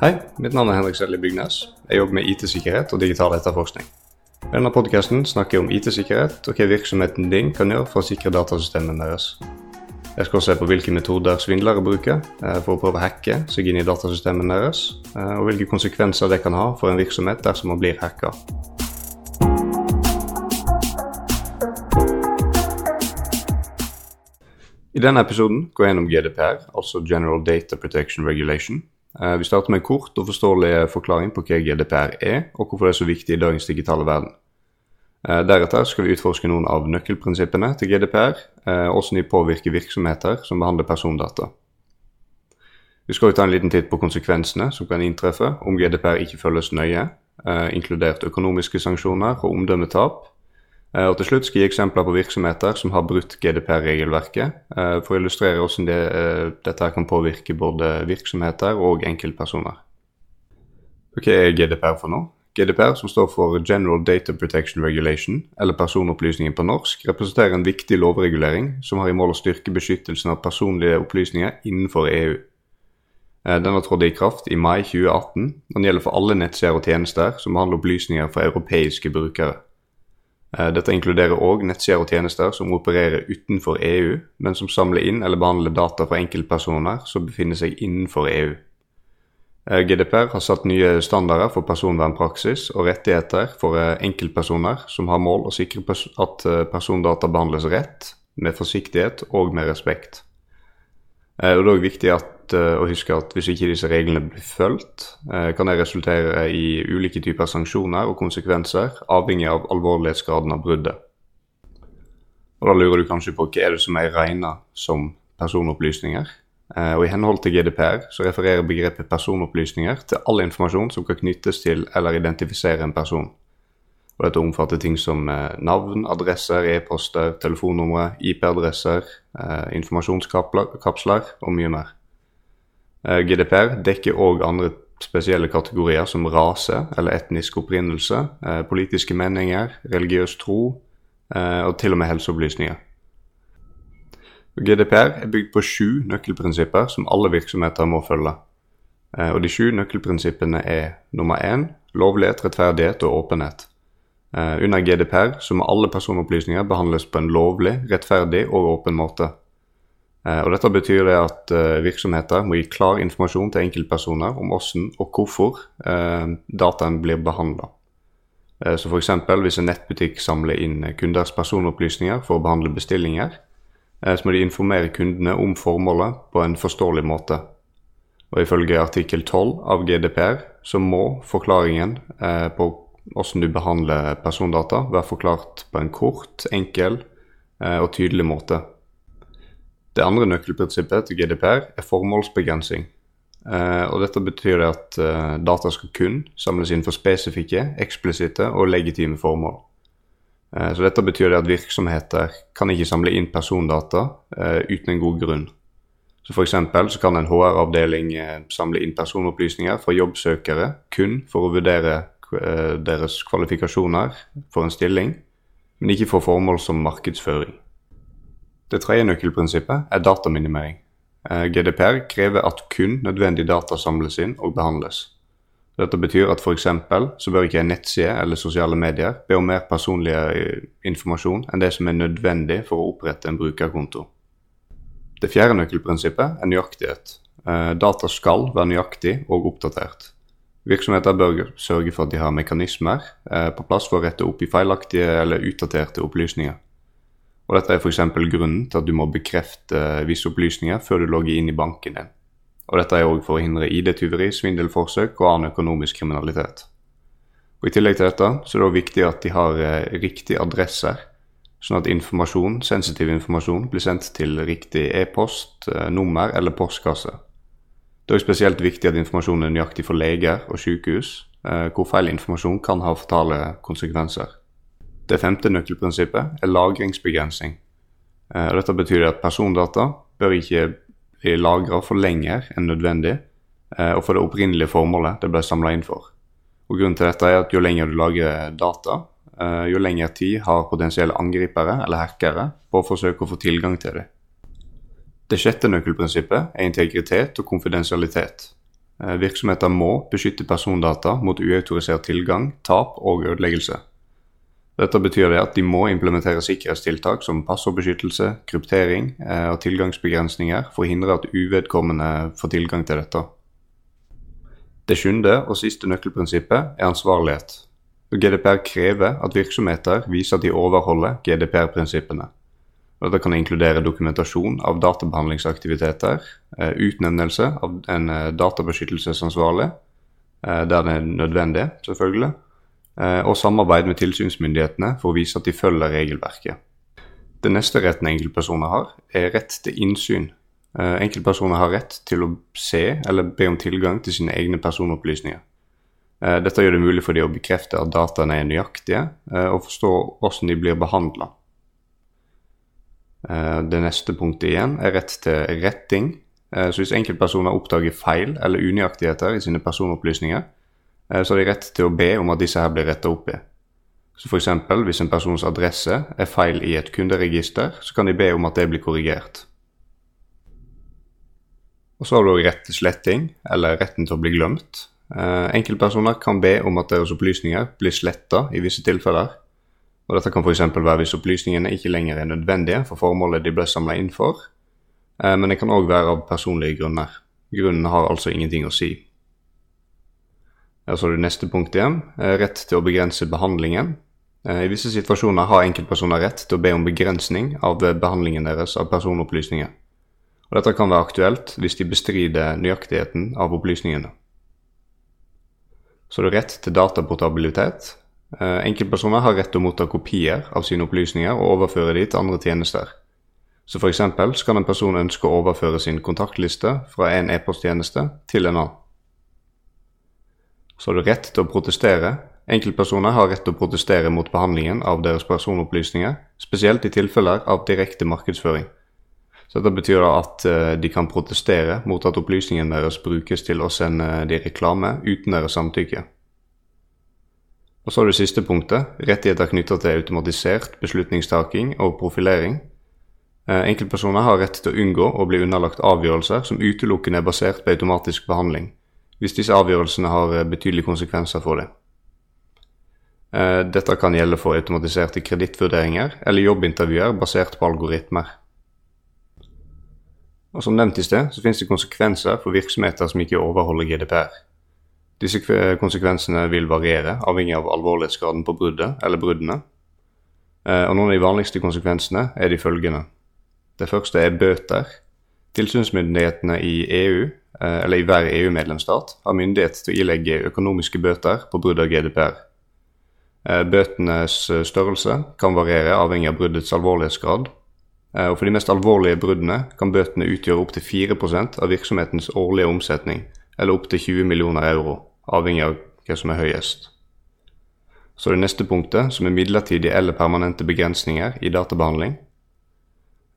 Hei, mitt navn er Henrik Selje Bygnes. Jeg jobber med IT-sikkerhet og digital etterforskning. I denne podkasten snakker jeg om IT-sikkerhet og hva virksomheten din kan gjøre for å sikre datasystemene deres. Jeg skal også se på hvilke metoder svindlere bruker eh, for å prøve å hacke seg inn i datasystemene deres, eh, og hvilke konsekvenser det kan ha for en virksomhet dersom man blir hacka. I denne episoden går jeg gjennom GDPR, altså General Data Protection Regulation. Eh, vi starter med en kort og forståelig forklaring på hva GDPR er, og hvorfor det er så viktig i dagens digitale verden. Eh, deretter skal vi utforske noen av nøkkelprinsippene til GDPR, eh, og hvordan de påvirker virksomheter som behandler persondata. Vi skal ta en liten titt på konsekvensene som kan inntreffe om GDPR ikke følges nøye, inkludert økonomiske sanksjoner og omdømmetap, og til slutt skal jeg gi eksempler på virksomheter som har brutt GDPR-regelverket, eh, for å illustrere hvordan det, eh, dette kan påvirke både virksomheter og enkeltpersoner. Hva er GDPR for nå? GDPR, som står for General Data Protection Regulation, eller personopplysninger på norsk, representerer en viktig lovregulering som har i mål å styrke beskyttelsen av personlige opplysninger innenfor EU. Den har trådt i kraft i mai 2018. Den gjelder for alle nettsider og tjenester som behandler opplysninger for europeiske brukere. Eh, dette inkluderer òg nettsider og tjenester som opererer utenfor EU, men som samler inn eller behandler data for enkeltpersoner som befinner seg innenfor EU. Eh, GDPR har satt nye standarder for personvernpraksis og rettigheter for eh, enkeltpersoner som har mål å sikre at persondata behandles rett, med forsiktighet og med respekt. Det er òg viktig at å eh, huske at hvis ikke disse reglene blir fulgt, eh, kan det resultere i ulike typer sanksjoner og konsekvenser, avhengig av alvorlighetsgraden av bruddet. Og Da lurer du kanskje på hva er det som er regna som personopplysninger. Eh, og I henhold til GDPR så refererer begrepet personopplysninger til all informasjon som kan knyttes til eller identifisere en person. Og Dette omfatter ting som navn, adresser, e-poster, telefonnumre, IP-adresser, informasjonskapsler og mye mer. Eh, GDPR dekker òg andre spesielle kategorier som rase eller etnisk opprinnelse, eh, politiske meninger, religiøs tro eh, og til og med helseopplysninger. GDPR er bygd på sju nøkkelprinsipper som alle virksomheter må følge. Og De sju nøkkelprinsippene er nummer én lovlighet, rettferdighet og åpenhet. Under GDPR så må alle personopplysninger behandles på en lovlig, rettferdig og åpen måte. Eh, og Dette betyr det at uh, virksomheter må gi klar informasjon til enkeltpersoner om hvordan og hvorfor uh, dataen blir behandla. Så F.eks. hvis en nettbutikk samler inn kunders personopplysninger for å behandle bestillinger, så må de informere kundene om formålet på en forståelig måte. Og Ifølge artikkel 12 av GDPR så må forklaringen på hvordan du behandler persondata, være forklart på en kort, enkel og tydelig måte. Det andre nøkkelprinsippet til GDPR er formålsbegrensning. Uh, og Dette betyr at uh, data skal kun samles inn for spesifikke, eksplisitte og legitime formål. Uh, så Dette betyr at virksomheter kan ikke samle inn persondata uten en god grunn. Så for så kan en HR-avdeling samle inn personopplysninger fra jobbsøkere kun for å vurdere deres kvalifikasjoner for en stilling, men ikke for formål som markedsføring. Det tredje nøkkelprinsippet er dataminimering. Eh, GDPR krever at kun nødvendig data samles inn og behandles. Dette betyr at f.eks. så bør ikke en nettside eller sosiale medier be om mer personlig eh, informasjon enn det som er nødvendig for å opprette en brukerkonto. Det fjerde nøkkelprinsippet er nøyaktighet. Eh, data skal være nøyaktig og oppdatert. Virksomheter bør sørge for at de har mekanismer på plass for å rette opp i feilaktige eller utdaterte opplysninger. Og Dette er f.eks. grunnen til at du må bekrefte visse opplysninger før du logger inn i banken din. Og Dette er òg for å hindre ID-tyveri, svindelforsøk og annen økonomisk kriminalitet. Og I tillegg til dette så er det også viktig at de har eh, riktige adresser, sånn at informasjon, sensitiv informasjon blir sendt til riktig e-post, eh, nummer eller postkasse. Det er også spesielt viktig at informasjonen er nøyaktig for leger og sykehus, eh, hvor feil informasjon kan ha fatale konsekvenser. Det femte nøkkelprinsippet er lagringsbegrensning. Eh, dette betyr at persondata bør ikke bli lagra for lenger enn nødvendig, eh, og for det opprinnelige formålet det ble samla inn for. Og Grunnen til dette er at jo lenger du lagrer data, eh, jo lengre tid har potensielle angripere eller hackere på å forsøke å få tilgang til dem. Det sjette nøkkelprinsippet er integritet og konfidensialitet. Virksomheter må beskytte persondata mot uautorisert tilgang, tap og ødeleggelse. Dette betyr det at de må implementere sikkerhetstiltak som passordbeskyttelse, kryptering eh, og tilgangsbegrensninger for å hindre at uvedkommende får tilgang til dette. Det sjuende og siste nøkkelprinsippet er ansvarlighet. GDPR krever at virksomheter viser at de overholder GDPR-prinsippene. Dette kan inkludere dokumentasjon av databehandlingsaktiviteter, eh, utnevnelse av en eh, databeskyttelsesansvarlig, der det er nødvendig, selvfølgelig, og samarbeid med tilsynsmyndighetene for å vise at de følger regelverket. Den neste retten enkeltpersoner har, er rett til innsyn. Enkeltpersoner har rett til å se eller be om tilgang til sine egne personopplysninger. Dette gjør det mulig for de å bekrefte at dataene er nøyaktige, og forstå hvordan de blir behandla. Eh, det neste punktet igjen er rett til retting. Eh, så hvis enkeltpersoner oppdager feil eller unøyaktigheter i sine personopplysninger, eh, så har de rett til å be om at disse her blir retta opp i. Så F.eks. hvis en persons adresse er feil i et kunderegister, så kan de be om at det blir korrigert. Og så har du òg rett til sletting, eller retten til å bli glemt. Enkeltpersoner kan be om at deres opplysninger blir sletta i visse tilfeller. Og Dette kan f.eks. være hvis opplysningene ikke lenger er nødvendige for formålet de ble samla inn for, eh, men det kan òg være av personlige grunner. Grunnen har altså ingenting å si. Så er det neste punkt igjen, eh, rett til å begrense behandlingen. Eh, I visse situasjoner har enkeltpersoner rett til å be om begrensning av behandlingen deres av personopplysninger. Og Dette kan være aktuelt hvis de bestrider nøyaktigheten av opplysningene. Så er det rett til dataportabilitet, Eh, enkeltpersoner har rett til å motta kopier av sine opplysninger og overføre de til andre tjenester. Så F.eks. kan en person ønske å overføre sin kontaktliste fra en e-posttjeneste til en annen. Så har du rett til å protestere. Enkeltpersoner har rett til å protestere mot behandlingen av deres personopplysninger, spesielt i tilfeller av direkte markedsføring. Så Dette betyr da at eh, de kan protestere mot at opplysningene deres brukes til å sende de reklame uten deres samtykke. Og så har du siste punktet, rettigheter knytta til automatisert beslutningstaking og profilering. Eh, enkeltpersoner har rett til å unngå å bli underlagt avgjørelser som utelukkende er basert på automatisk behandling, hvis disse avgjørelsene har eh, betydelige konsekvenser for dem. Eh, dette kan gjelde for automatiserte kredittvurderinger eller jobbintervjuer basert på algoritmer. Og Som nevnt i sted, så finnes det konsekvenser for virksomheter som ikke overholder GDPR. Disse konsekvensene vil variere, avhengig av alvorlighetsgraden på bruddet eller bruddene. Eh, og Noen av de vanligste konsekvensene er de følgende. Det første er bøter. Tilsynsmyndighetene i EU, eller i hver EU-medlemsstat, har myndighet til å ilegge økonomiske bøter på brudd av GDPR. Eh, bøtenes størrelse kan variere avhengig av bruddets alvorlighetsgrad. Og For de mest alvorlige bruddene kan bøtene utgjøre opptil 4% av virksomhetens årlige omsetning, eller opptil 20 millioner euro, avhengig av hva som er høyest. Så det neste punktet, som er midlertidige eller permanente begrensninger i databehandling.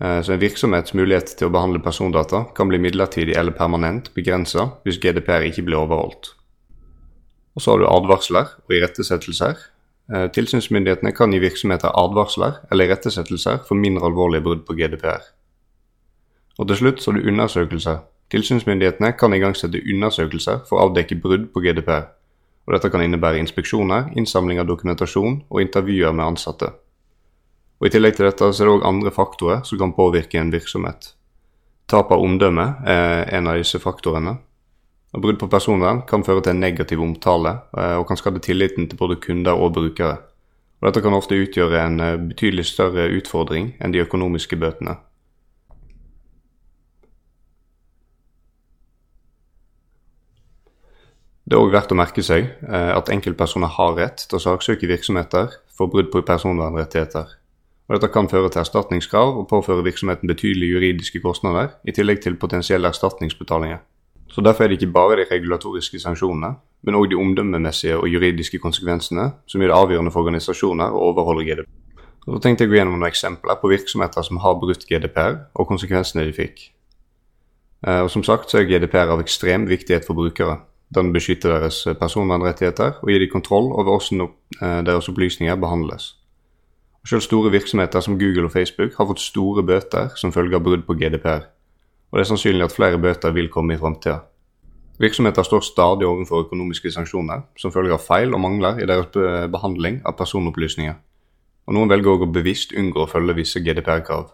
Eh, så En virksomhets mulighet til å behandle persondata kan bli midlertidig eller permanent begrensa hvis GDPR ikke blir overholdt. Og Så har du advarsler og irettesettelser. Eh, tilsynsmyndighetene kan gi virksomheter advarsler eller irettesettelser for mindre alvorlige brudd på GDPR. Og til slutt så har du undersøkelser Tilsynsmyndighetene kan igangsette undersøkelser for å avdekke brudd på GDPR, og dette kan innebære inspeksjoner, innsamling av dokumentasjon og intervjuer med ansatte. Og I tillegg til dette så er det òg andre faktorer som kan påvirke en virksomhet. Tap av omdømme er en av disse faktorene. Og Brudd på personvern kan føre til en negativ omtale eh, og kan skade tilliten til både kunder og brukere. Og Dette kan ofte utgjøre en eh, betydelig større utfordring enn de økonomiske bøtene. Det er òg verdt å merke seg eh, at enkeltpersoner har rett til å saksøke virksomheter for brudd på personvernrettigheter. Og dette kan føre til erstatningskrav og påføre virksomheten betydelige juridiske kostnader, i tillegg til potensielle erstatningsbetalinger. Så Derfor er det ikke bare de regulatoriske sanksjonene, men òg de omdømmemessige og juridiske konsekvensene som gjør det avgjørende for organisasjoner å overholde GDPR. Og da tenkte jeg å gå gjennom noen eksempler på virksomheter som har brutt GDPR, og konsekvensene de fikk. Eh, og Som sagt så er GDPR av ekstrem viktighet for brukere. Den beskytter deres personvernrettigheter og gir dem kontroll over hvordan eh, deres opplysninger behandles. Selv store virksomheter som Google og Facebook har fått store bøter som følge av brudd på GDPR. og det er sannsynlig at flere bøter vil komme i framtida. Virksomheter står stadig overfor økonomiske sanksjoner som følge av feil og mangler i deres behandling av personopplysninger, og noen velger òg å bevisst unngå å følge visse GDPR-krav.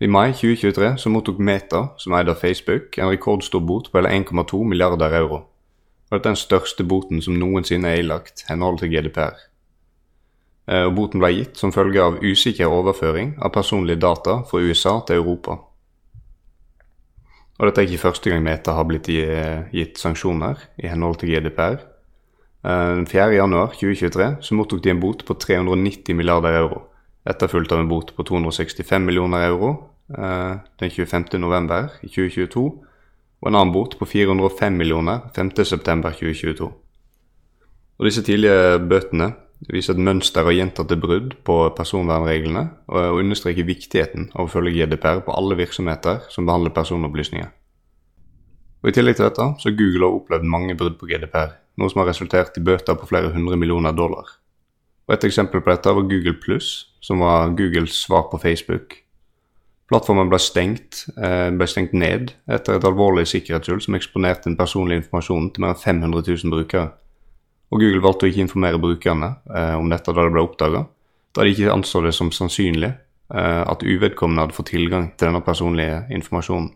I mai 2023 så mottok Meta, som eide Facebook, en rekordstor bot på hele 1,2 milliarder euro. Og dette er den største boten som noensinne er ilagt henhold til GDPR. Eh, og boten ble gitt som følge av usikker overføring av personlige data fra USA til Europa. Og dette er ikke første gang Meta har blitt gitt sanksjoner i henhold til GDPR. Eh, den 4.1.2023 så mottok de en bot på 390 milliarder euro, etterfulgt av en bot på 265 millioner euro eh, den 25.11.2022, og en annen bot på 405 millioner 5.9.2022. Og disse tidlige bøtene viser et mønster av gjentatte brudd på personvernreglene, og understreker viktigheten av å følge GDPR på alle virksomheter som behandler personopplysninger. Og I tillegg til dette så har Google også opplevd mange brudd på GDPR, noe som har resultert i bøter på flere hundre millioner dollar. Og Et eksempel på dette var Google Pluss, som var Googles svar på Facebook. Plattformen ble stengt, eh, ble stengt ned etter et alvorlig sikkerhetshull som eksponerte den personlige informasjonen til mer enn 500 000 brukere og Google valgte å ikke informere brukerne eh, om dette da det ble oppdaga, da de ikke anså det som sannsynlig eh, at uvedkommende hadde fått tilgang til denne personlige informasjonen.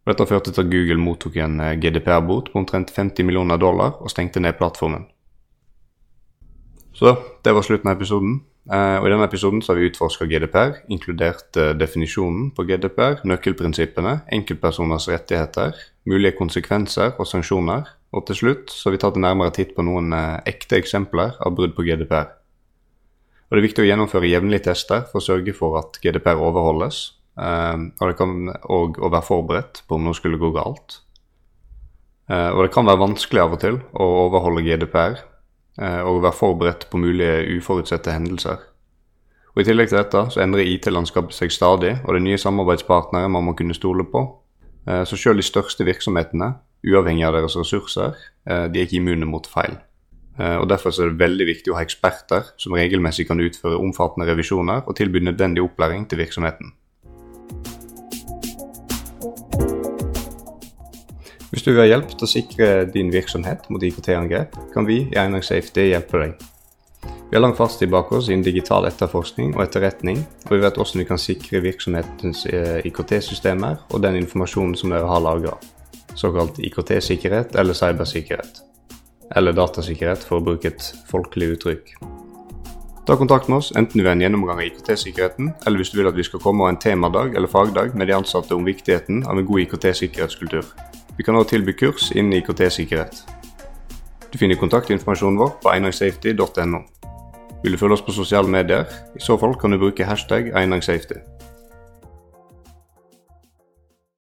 Og dette førte til at Google mottok en eh, GDPR-bot på omtrent 50 millioner dollar og stengte ned plattformen. Så det var slutten av episoden. Eh, og I denne episoden så har vi utforska GDPR, inkludert eh, definisjonen på GDPR, nøkkelprinsippene, enkeltpersoners rettigheter, mulige konsekvenser og sanksjoner, og til slutt så har vi tatt en nærmere titt på noen eh, ekte eksempler av brudd på GDPR. Og Det er viktig å gjennomføre jevnlige tester for å sørge for at GDPR overholdes. Og det kan òg være forberedt på om noe skulle gå galt. Og det kan være vanskelig av og til å overholde GDPR og være forberedt på mulige uforutsette hendelser. Og I tillegg til dette så endrer IT-landskapet seg stadig, og det er nye samarbeidspartnere man må kunne stole på. Eh, så selv de største virksomhetene uavhengig av deres ressurser. Eh, de er ikke immune mot feil. Eh, og Derfor er det veldig viktig å ha eksperter som regelmessig kan utføre omfattende revisjoner og tilby nødvendig opplæring til virksomheten. Hvis du vil ha hjelp til å sikre din virksomhet mot IKT-angrep, kan vi i Einar Safety hjelpe deg. Vi har lang fartstid bak oss innen digital etterforskning og etterretning, og vi vet hvordan vi kan sikre virksomhetens eh, IKT-systemer og den informasjonen som dere har lagra såkalt IKT-sikkerhet eller cybersikkerhet. Eller datasikkerhet, for å bruke et folkelig uttrykk. Ta kontakt med oss enten du vil ha en gjennomgang av IKT-sikkerheten, eller hvis du vil at vi skal komme og en temadag eller fagdag med de ansatte om viktigheten av en god IKT-sikkerhetskultur. Vi kan også tilby kurs innen IKT-sikkerhet. Du finner kontaktinformasjonen vår på einangsafety.no. Vil du følge oss på sosiale medier? I så fall kan du bruke hashtag einangsafety.